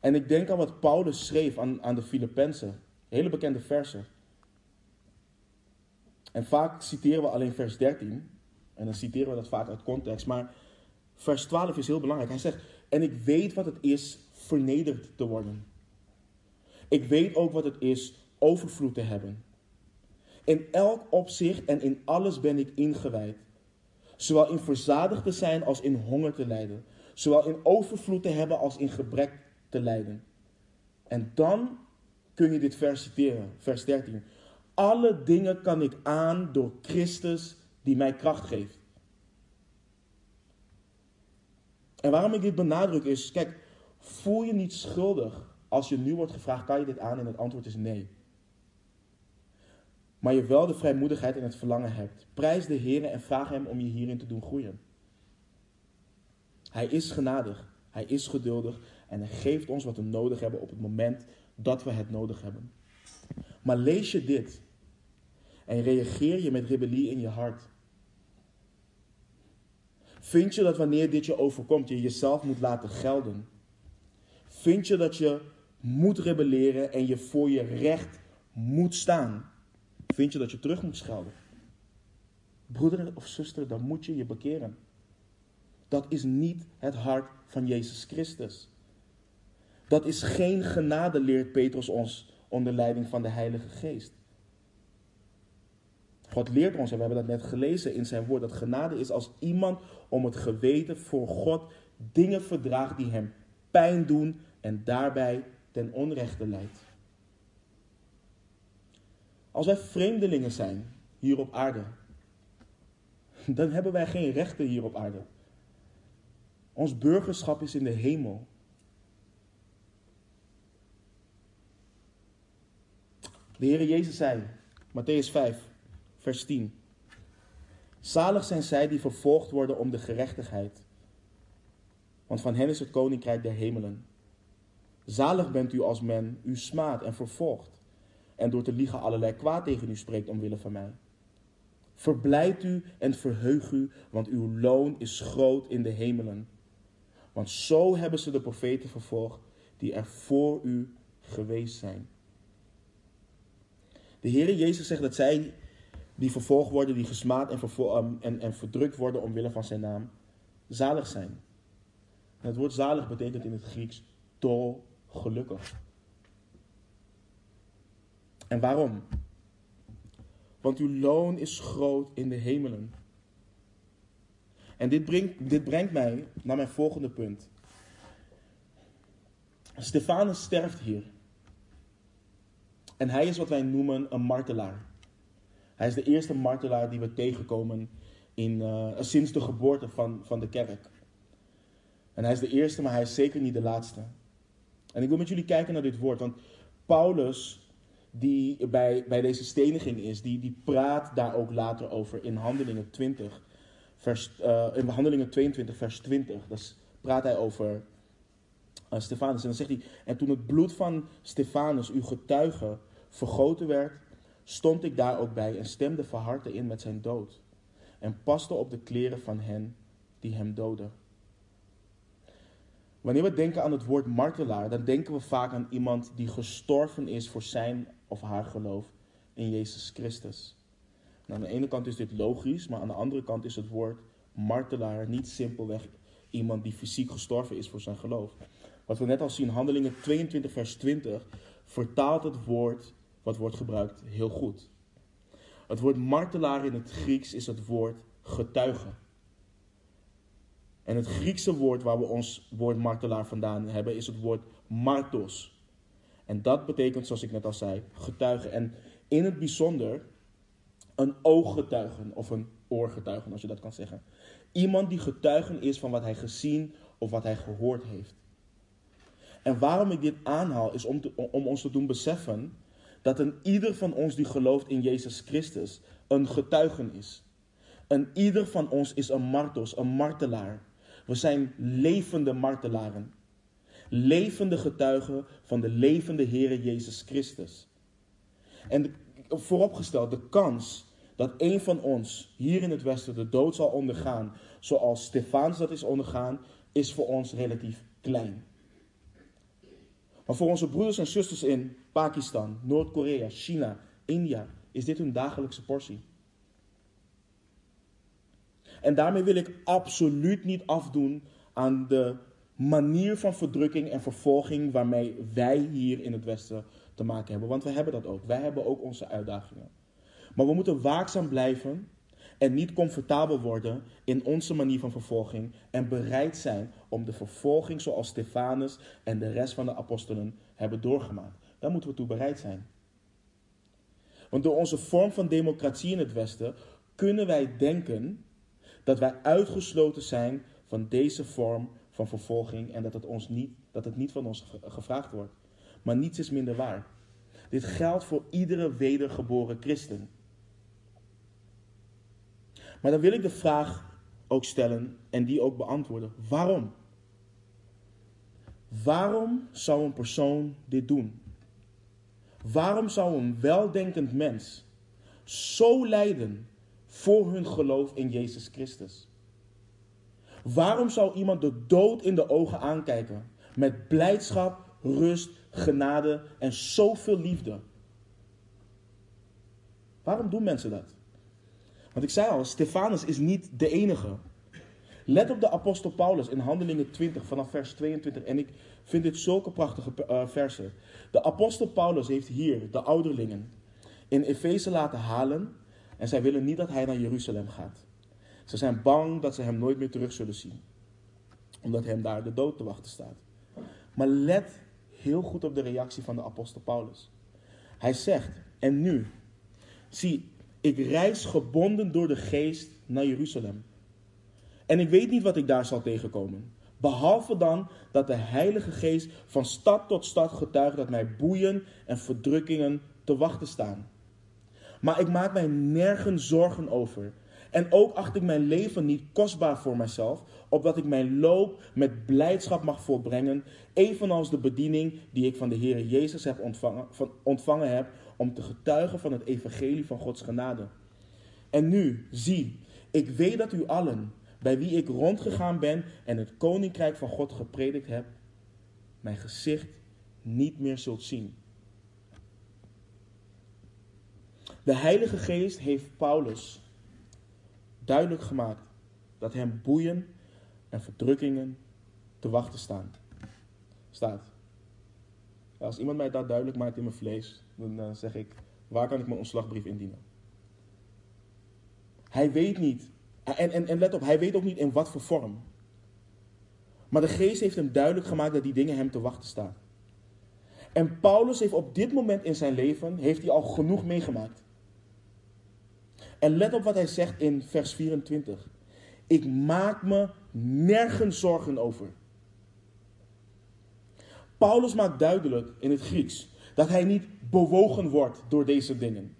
A: En ik denk aan wat Paulus schreef aan, aan de Filippenzen. Hele bekende versen. En vaak citeren we alleen vers 13. En dan citeren we dat vaak uit context. Maar vers 12 is heel belangrijk. Hij zegt: En ik weet wat het is vernederd te worden. Ik weet ook wat het is overvloed te hebben. In elk opzicht en in alles ben ik ingewijd. Zowel in verzadigd te zijn als in honger te lijden. Zowel in overvloed te hebben als in gebrek te lijden. En dan kun je dit vers citeren, vers 13. Alle dingen kan ik aan door Christus die mij kracht geeft. En waarom ik dit benadruk is, kijk, voel je niet schuldig als je nu wordt gevraagd, kan je dit aan? En het antwoord is nee. Maar je wel de vrijmoedigheid en het verlangen hebt. Prijs de Heer en vraag Hem om je hierin te doen groeien. Hij is genadig, Hij is geduldig en Hij geeft ons wat we nodig hebben op het moment dat we het nodig hebben. Maar lees je dit En reageer je met rebellie in je hart? Vind je dat wanneer dit je overkomt, je jezelf moet laten gelden? Vind je dat je moet rebelleren en je voor je recht moet staan? Vind je dat je terug moet schelden? Broeder of zuster, dan moet je je bekeren. Dat is niet het hart van Jezus Christus. Dat is geen genade, leert Petrus ons onder leiding van de Heilige Geest. God leert ons, en we hebben dat net gelezen in zijn woord, dat genade is als iemand om het geweten voor God dingen verdraagt die hem pijn doen en daarbij ten onrechte leidt. Als wij vreemdelingen zijn hier op aarde, dan hebben wij geen rechten hier op aarde. Ons burgerschap is in de hemel. De Heer Jezus zei, Matthäus 5, vers 10. Zalig zijn zij die vervolgd worden om de gerechtigheid, want van hen is het koninkrijk der hemelen. Zalig bent u als men u smaadt en vervolgt en door te liegen allerlei kwaad tegen u spreekt omwille van mij. Verblijd u en verheug u, want uw loon is groot in de hemelen. Want zo hebben ze de profeten vervolgd die er voor u geweest zijn. De Heere Jezus zegt dat zij die vervolgd worden, die gesmaad en, ehm, en, en verdrukt worden omwille van zijn naam, zalig zijn. En het woord zalig betekent in het Grieks dol gelukkig. En waarom? Want uw loon is groot in de hemelen. En dit brengt, dit brengt mij naar mijn volgende punt. Stefanus sterft hier. En hij is wat wij noemen een martelaar. Hij is de eerste martelaar die we tegenkomen in, uh, sinds de geboorte van, van de kerk. En hij is de eerste, maar hij is zeker niet de laatste. En ik wil met jullie kijken naar dit woord, want Paulus, die bij, bij deze steniging is, die, die praat daar ook later over in Handelingen 20, vers, uh, in Handelingen 22, vers 20. Dus praat hij over uh, Stefanus. En dan zegt hij, en toen het bloed van Stefanus, uw getuige, vergoten werd, stond ik daar ook bij en stemde verharde in met zijn dood. En paste op de kleren van hen die hem doden. Wanneer we denken aan het woord martelaar, dan denken we vaak aan iemand die gestorven is voor zijn of haar geloof in Jezus Christus. Nou, aan de ene kant is dit logisch, maar aan de andere kant is het woord martelaar niet simpelweg iemand die fysiek gestorven is voor zijn geloof. Wat we net al zien, Handelingen 22, vers 20, vertaalt het woord wat wordt gebruikt heel goed. Het woord martelaar in het Grieks is het woord getuige. En het Griekse woord waar we ons woord martelaar vandaan hebben is het woord martos. En dat betekent, zoals ik net al zei, getuige. En in het bijzonder een ooggetuigen of een oorgetuigen, als je dat kan zeggen. Iemand die getuigen is van wat hij gezien of wat hij gehoord heeft. En waarom ik dit aanhaal, is om, om ons te doen beseffen dat een ieder van ons die gelooft in Jezus Christus een getuigen is. Een ieder van ons is een martos, een martelaar. We zijn levende martelaren. Levende getuigen van de levende Heere Jezus Christus. En vooropgesteld, de kans dat een van ons hier in het Westen de dood zal ondergaan, zoals Stefanus dat is ondergaan, is voor ons relatief klein. Maar voor onze broeders en zusters in Pakistan, Noord-Korea, China, India is dit hun dagelijkse portie. En daarmee wil ik absoluut niet afdoen aan de manier van verdrukking en vervolging waarmee wij hier in het Westen te maken hebben. Want we hebben dat ook. Wij hebben ook onze uitdagingen. Maar we moeten waakzaam blijven en niet comfortabel worden in onze manier van vervolging en bereid zijn om de vervolging zoals Stefanus en de rest van de apostelen hebben doorgemaakt. Daar moeten we toe bereid zijn. Want door onze vorm van democratie in het Westen kunnen wij denken dat wij uitgesloten zijn van deze vorm van vervolging en dat het, ons niet, dat het niet van ons gevraagd wordt. Maar niets is minder waar. Dit geldt voor iedere wedergeboren christen. Maar dan wil ik de vraag ook stellen en die ook beantwoorden. Waarom? Waarom zou een persoon dit doen? Waarom zou een weldenkend mens zo lijden voor hun geloof in Jezus Christus? Waarom zou iemand de dood in de ogen aankijken met blijdschap, rust, genade en zoveel liefde? Waarom doen mensen dat? Want ik zei al, Stefanus is niet de enige. Let op de apostel Paulus in Handelingen 20 vanaf vers 22. En ik vind dit zulke prachtige uh, versen. De apostel Paulus heeft hier de ouderlingen in Efeze laten halen. En zij willen niet dat hij naar Jeruzalem gaat. Ze zijn bang dat ze hem nooit meer terug zullen zien. Omdat hem daar de dood te wachten staat. Maar let heel goed op de reactie van de apostel Paulus. Hij zegt, en nu, zie, ik reis gebonden door de geest naar Jeruzalem. En ik weet niet wat ik daar zal tegenkomen. Behalve dan dat de Heilige Geest van stad tot stad getuigt dat mij boeien en verdrukkingen te wachten staan. Maar ik maak mij nergens zorgen over. En ook acht ik mijn leven niet kostbaar voor mijzelf, opdat ik mijn loop met blijdschap mag volbrengen, evenals de bediening die ik van de Heer Jezus heb ontvangen, van, ontvangen heb, om te getuigen van het evangelie van Gods genade. En nu, zie, ik weet dat u allen, bij wie ik rondgegaan ben en het koninkrijk van God gepredikt heb, mijn gezicht niet meer zult zien. De Heilige Geest heeft Paulus duidelijk gemaakt dat hem boeien en verdrukkingen te wachten staan. Staat. Als iemand mij dat duidelijk maakt in mijn vlees, dan uh, zeg ik, waar kan ik mijn ontslagbrief indienen? Hij weet niet, en, en, en let op, hij weet ook niet in wat voor vorm. Maar de geest heeft hem duidelijk gemaakt dat die dingen hem te wachten staan. En Paulus heeft op dit moment in zijn leven, heeft hij al genoeg meegemaakt. En let op wat hij zegt in vers 24. Ik maak me nergens zorgen over. Paulus maakt duidelijk in het Grieks dat hij niet bewogen wordt door deze dingen.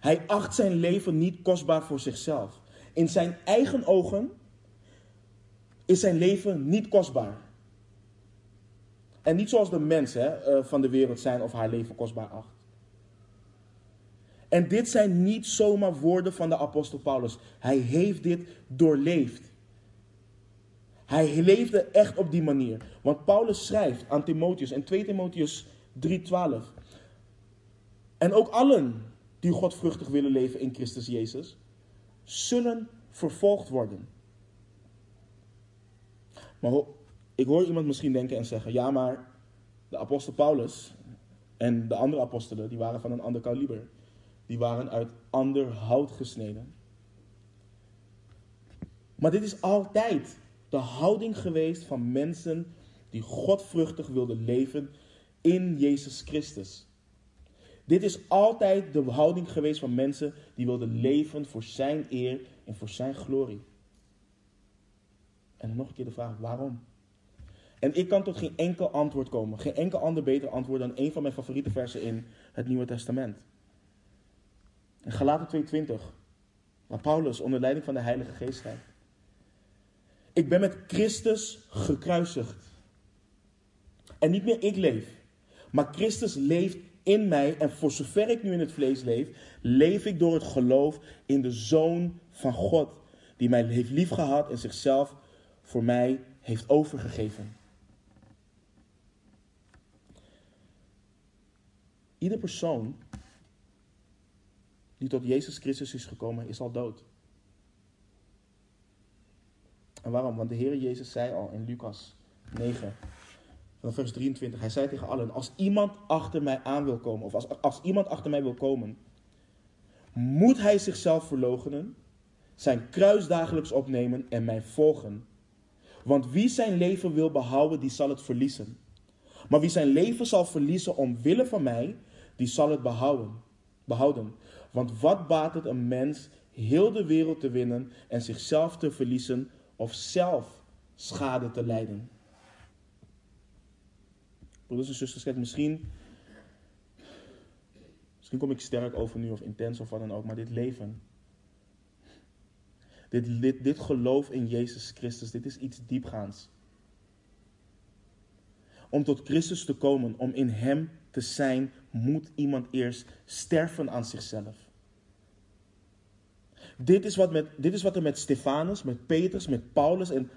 A: Hij acht zijn leven niet kostbaar voor zichzelf. In zijn eigen ogen is zijn leven niet kostbaar. En niet zoals de mensen eh, van de wereld zijn of haar leven kostbaar acht. En dit zijn niet zomaar woorden van de apostel Paulus. Hij heeft dit doorleefd. Hij leefde echt op die manier. Want Paulus schrijft aan Timotheus in 2 Timotheus 3:12. En ook allen die godvruchtig willen leven in Christus Jezus, zullen vervolgd worden. Maar ik hoor iemand misschien denken en zeggen: ja, maar de apostel Paulus en de andere apostelen, die waren van een ander kaliber die waren uit ander hout gesneden. Maar dit is altijd de houding geweest van mensen die godvruchtig wilden leven in Jezus Christus. Dit is altijd de houding geweest van mensen die wilden leven voor zijn eer en voor zijn glorie. En nog een keer de vraag, waarom? En ik kan tot geen enkel antwoord komen. Geen enkel ander beter antwoord dan een van mijn favoriete versen in het Nieuwe Testament. In Galaten 2:20, waar Paulus onder leiding van de Heilige Geest schrijft. Ik ben met Christus gekruisigd. En niet meer ik leef, maar Christus leeft in mij. En voor zover ik nu in het vlees leef, leef ik door het geloof in de Zoon van God, die mij heeft liefgehad en zichzelf voor mij heeft overgegeven. Ieder persoon die tot Jezus Christus is gekomen, is al dood. En waarom? Want de Heer Jezus zei al in Lucas 9, van vers 23, hij zei tegen allen, als iemand achter mij aan wil komen, of als, als iemand achter mij wil komen, moet hij zichzelf verloochenen, zijn kruis dagelijks opnemen en mij volgen. Want wie zijn leven wil behouden, die zal het verliezen. Maar wie zijn leven zal verliezen omwille van mij, die zal het behouden. behouden. Want wat baat het een mens heel de wereld te winnen en zichzelf te verliezen of zelf schade te lijden? Broeders en zusters, misschien, misschien kom ik sterk over nu of intens of wat dan ook, maar dit leven, dit, dit, dit geloof in Jezus Christus, dit is iets diepgaands. Om tot Christus te komen, om in Hem te zijn, moet iemand eerst sterven aan zichzelf. Dit is, wat met, dit is wat er met Stefanus, met Petrus, met Paulus en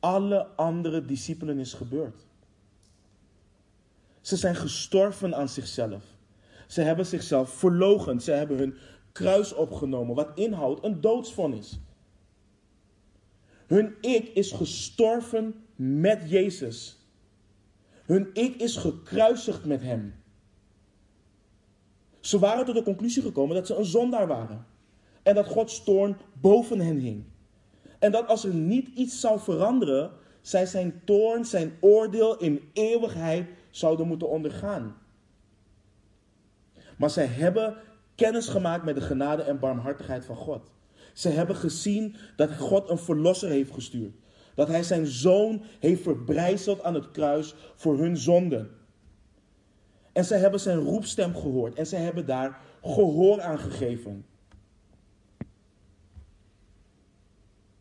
A: alle andere discipelen is gebeurd. Ze zijn gestorven aan zichzelf. Ze hebben zichzelf verlogend. Ze hebben hun kruis opgenomen, wat inhoudt een doodsvonnis. Hun ik is gestorven met Jezus. Hun ik is gekruisigd met Hem. Ze waren tot de conclusie gekomen dat ze een zondaar waren. En dat Gods toorn boven hen hing. En dat als er niet iets zou veranderen, zij zijn toorn, zijn oordeel in eeuwigheid zouden moeten ondergaan. Maar zij hebben kennis gemaakt met de genade en barmhartigheid van God. Ze hebben gezien dat God een verlosser heeft gestuurd. Dat hij zijn zoon heeft verbrijzeld aan het kruis voor hun zonden. En zij hebben zijn roepstem gehoord en zij hebben daar gehoor aan gegeven.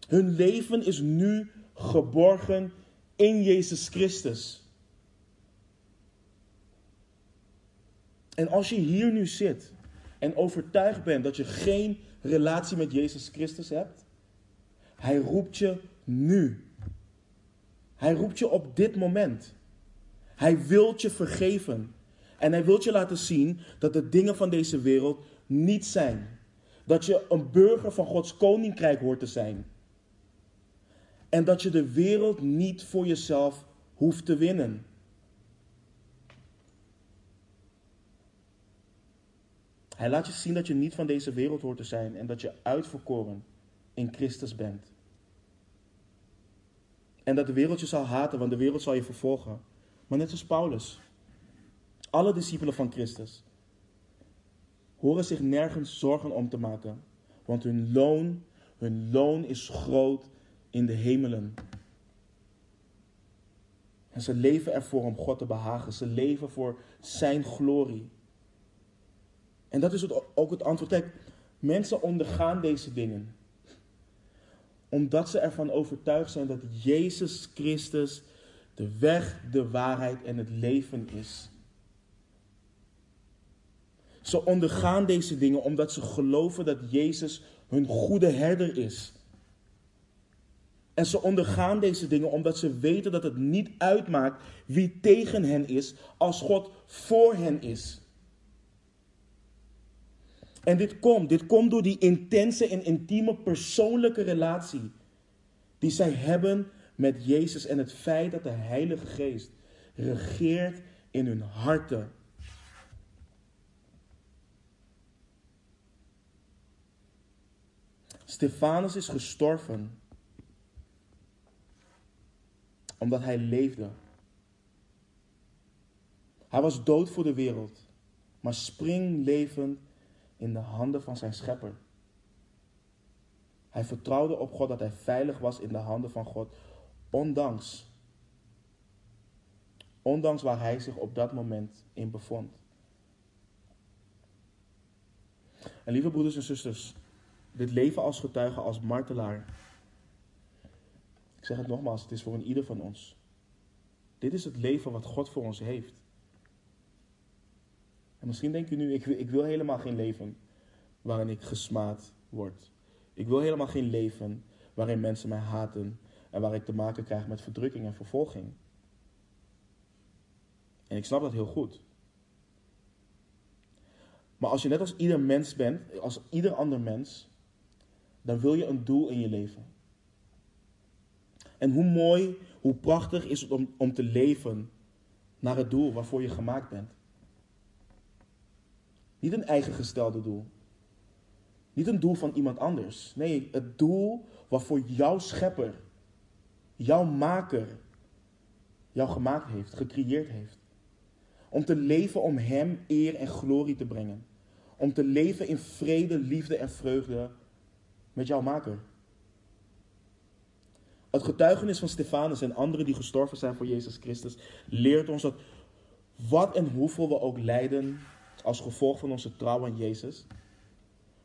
A: Hun leven is nu geborgen in Jezus Christus. En als je hier nu zit en overtuigd bent dat je geen relatie met Jezus Christus hebt, Hij roept je nu. Hij roept je op dit moment. Hij wilt je vergeven. En hij wilt je laten zien dat de dingen van deze wereld niet zijn. Dat je een burger van Gods koninkrijk hoort te zijn. En dat je de wereld niet voor jezelf hoeft te winnen. Hij laat je zien dat je niet van deze wereld hoort te zijn en dat je uitverkoren in Christus bent. En dat de wereld je zal haten, want de wereld zal je vervolgen. Maar net zoals Paulus. Alle discipelen van Christus horen zich nergens zorgen om te maken. Want hun loon, hun loon is groot in de hemelen. En ze leven ervoor om God te behagen. Ze leven voor Zijn glorie. En dat is ook het antwoord. Kijk, mensen ondergaan deze dingen. Omdat ze ervan overtuigd zijn dat Jezus Christus de weg, de waarheid en het leven is. Ze ondergaan deze dingen omdat ze geloven dat Jezus hun goede herder is. En ze ondergaan deze dingen omdat ze weten dat het niet uitmaakt wie tegen hen is als God voor hen is. En dit komt, dit komt door die intense en intieme persoonlijke relatie die zij hebben met Jezus en het feit dat de Heilige Geest regeert in hun harten. Stefanus is gestorven omdat hij leefde. Hij was dood voor de wereld, maar springlevend in de handen van zijn schepper. Hij vertrouwde op God dat hij veilig was in de handen van God, ondanks, ondanks waar hij zich op dat moment in bevond. En lieve broeders en zusters, dit leven als getuige, als martelaar, ik zeg het nogmaals, het is voor een ieder van ons. Dit is het leven wat God voor ons heeft. En misschien denk je nu, ik, ik wil helemaal geen leven waarin ik gesmaad word. Ik wil helemaal geen leven waarin mensen mij haten en waar ik te maken krijg met verdrukking en vervolging. En ik snap dat heel goed. Maar als je net als ieder mens bent, als ieder ander mens, dan wil je een doel in je leven. En hoe mooi, hoe prachtig is het om, om te leven naar het doel waarvoor je gemaakt bent. Niet een eigen gestelde doel. Niet een doel van iemand anders. Nee, het doel waarvoor jouw schepper, jouw maker, jou gemaakt heeft, gecreëerd heeft. Om te leven om Hem eer en glorie te brengen. Om te leven in vrede, liefde en vreugde met jouw maker. Het getuigenis van Stefanus en anderen die gestorven zijn voor Jezus Christus leert ons dat wat en hoeveel we ook lijden als gevolg van onze trouw aan Jezus,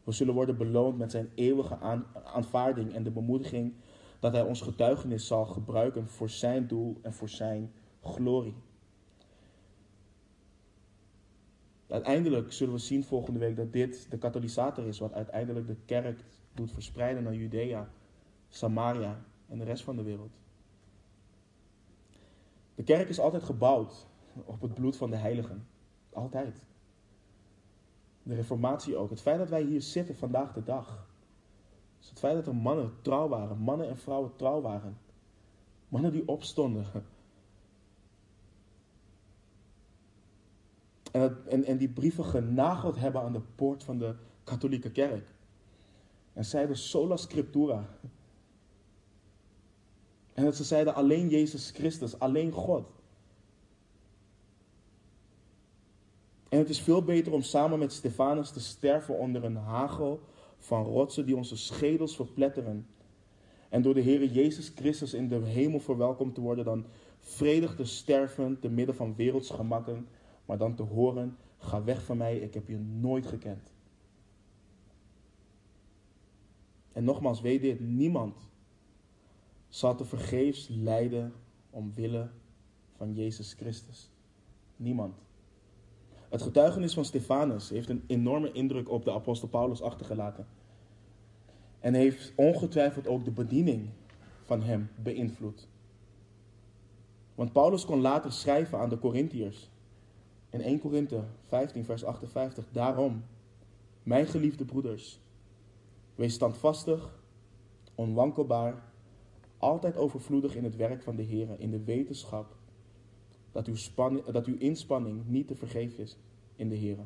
A: we zullen worden beloond met zijn eeuwige aanvaarding en de bemoediging dat hij ons getuigenis zal gebruiken voor zijn doel en voor zijn glorie. Uiteindelijk zullen we zien volgende week dat dit de katalysator is wat uiteindelijk de kerk doet verspreiden naar Judea, Samaria en de rest van de wereld. De kerk is altijd gebouwd op het bloed van de heiligen. Altijd. De reformatie ook. Het feit dat wij hier zitten vandaag de dag. Het feit dat er mannen trouw waren, mannen en vrouwen trouw waren. Mannen die opstonden. En, en, en die brieven genageld hebben aan de poort van de katholieke kerk. En zeiden sola scriptura. En dat ze zeiden alleen Jezus Christus, alleen God. En het is veel beter om samen met Stefanus te sterven onder een hagel van rotsen die onze schedels verpletteren. En door de Heer Jezus Christus in de hemel verwelkomd te worden dan vredig te sterven te midden van wereldsgemakken, maar dan te horen, ga weg van mij, ik heb je nooit gekend. En nogmaals, weet dit, niemand zal te vergeefs lijden omwille van Jezus Christus. Niemand. Het getuigenis van Stefanus heeft een enorme indruk op de apostel Paulus achtergelaten. En heeft ongetwijfeld ook de bediening van hem beïnvloed. Want Paulus kon later schrijven aan de Corinthiërs. In 1 Korinthe 15, vers 58. Daarom, mijn geliefde broeders, wees standvastig, onwankelbaar, altijd overvloedig in het werk van de Heer, in de wetenschap dat uw, spanning, dat uw inspanning niet te vergeven is in de Heer.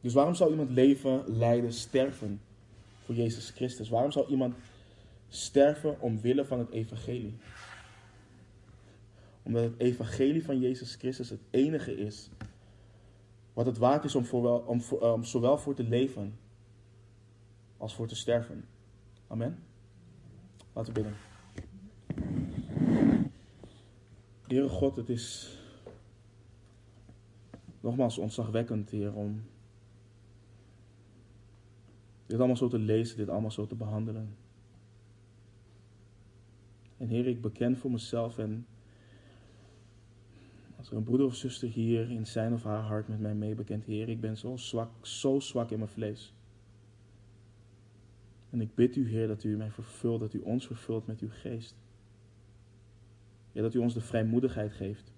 A: Dus waarom zou iemand leven, lijden, sterven voor Jezus Christus? Waarom zou iemand sterven omwille van het evangelie? Omdat het evangelie van Jezus Christus het enige is wat het waard is om, om, om zowel voor te leven als voor te sterven. Amen. Laten we bidden. Heere God, het is nogmaals ontzagwekkend, Heer, om dit allemaal zo te lezen, dit allemaal zo te behandelen. En Heer, ik beken voor mezelf en als er een broeder of zuster hier in zijn of haar hart met mij meebekent, Heer, ik ben zo zwak, zo zwak in mijn vlees. En ik bid u, Heer, dat u mij vervult, dat u ons vervult met uw geest. Ja, dat u ons de vrijmoedigheid geeft.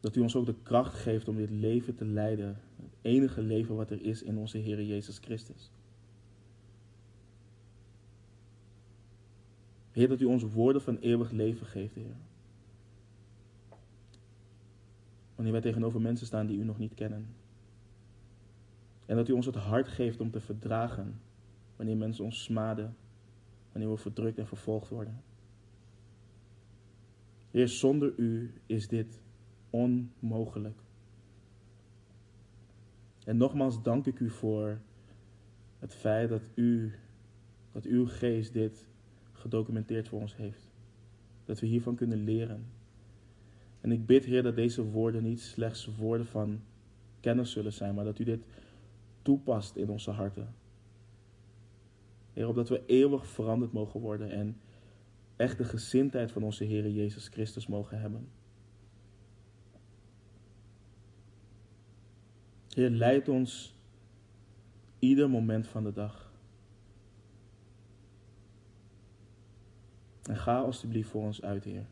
A: Dat u ons ook de kracht geeft om dit leven te leiden. Het enige leven wat er is in onze Heer Jezus Christus. Heer, dat u ons woorden van eeuwig leven geeft, Heer. Wanneer wij tegenover mensen staan die u nog niet kennen. En dat u ons het hart geeft om te verdragen wanneer mensen ons smaden, wanneer we verdrukt en vervolgd worden. Heer, zonder u is dit onmogelijk. En nogmaals dank ik u voor het feit dat u, dat uw geest dit gedocumenteerd voor ons heeft. Dat we hiervan kunnen leren. En ik bid, Heer, dat deze woorden niet slechts woorden van kennis zullen zijn, maar dat u dit toepast in onze harten. Heer, opdat we eeuwig veranderd mogen worden en echt de gezindheid van onze Heer Jezus Christus mogen hebben. Heer, leid ons ieder moment van de dag. En ga alstublieft voor ons uit, Heer.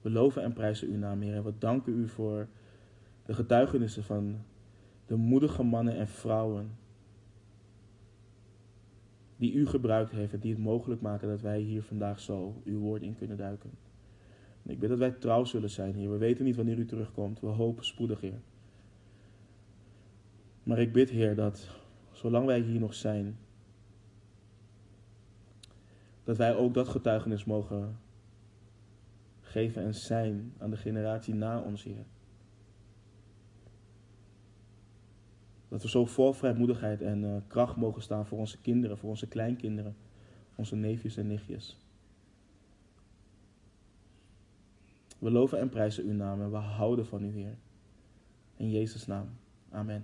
A: We loven en prijzen uw naam, Heer. En we danken u voor de getuigenissen van de moedige mannen en vrouwen die u gebruikt heeft en die het mogelijk maken dat wij hier vandaag zo uw woord in kunnen duiken. En ik bid dat wij trouw zullen zijn, Heer. We weten niet wanneer u terugkomt. We hopen spoedig, Heer. Maar ik bid, Heer, dat zolang wij hier nog zijn, dat wij ook dat getuigenis mogen geven en zijn aan de generatie na ons, Heer. Dat we zo vol vrijmoedigheid en uh, kracht mogen staan voor onze kinderen, voor onze kleinkinderen, onze neefjes en nichtjes. We loven en prijzen uw naam en we houden van u, Heer. In Jezus' naam. Amen.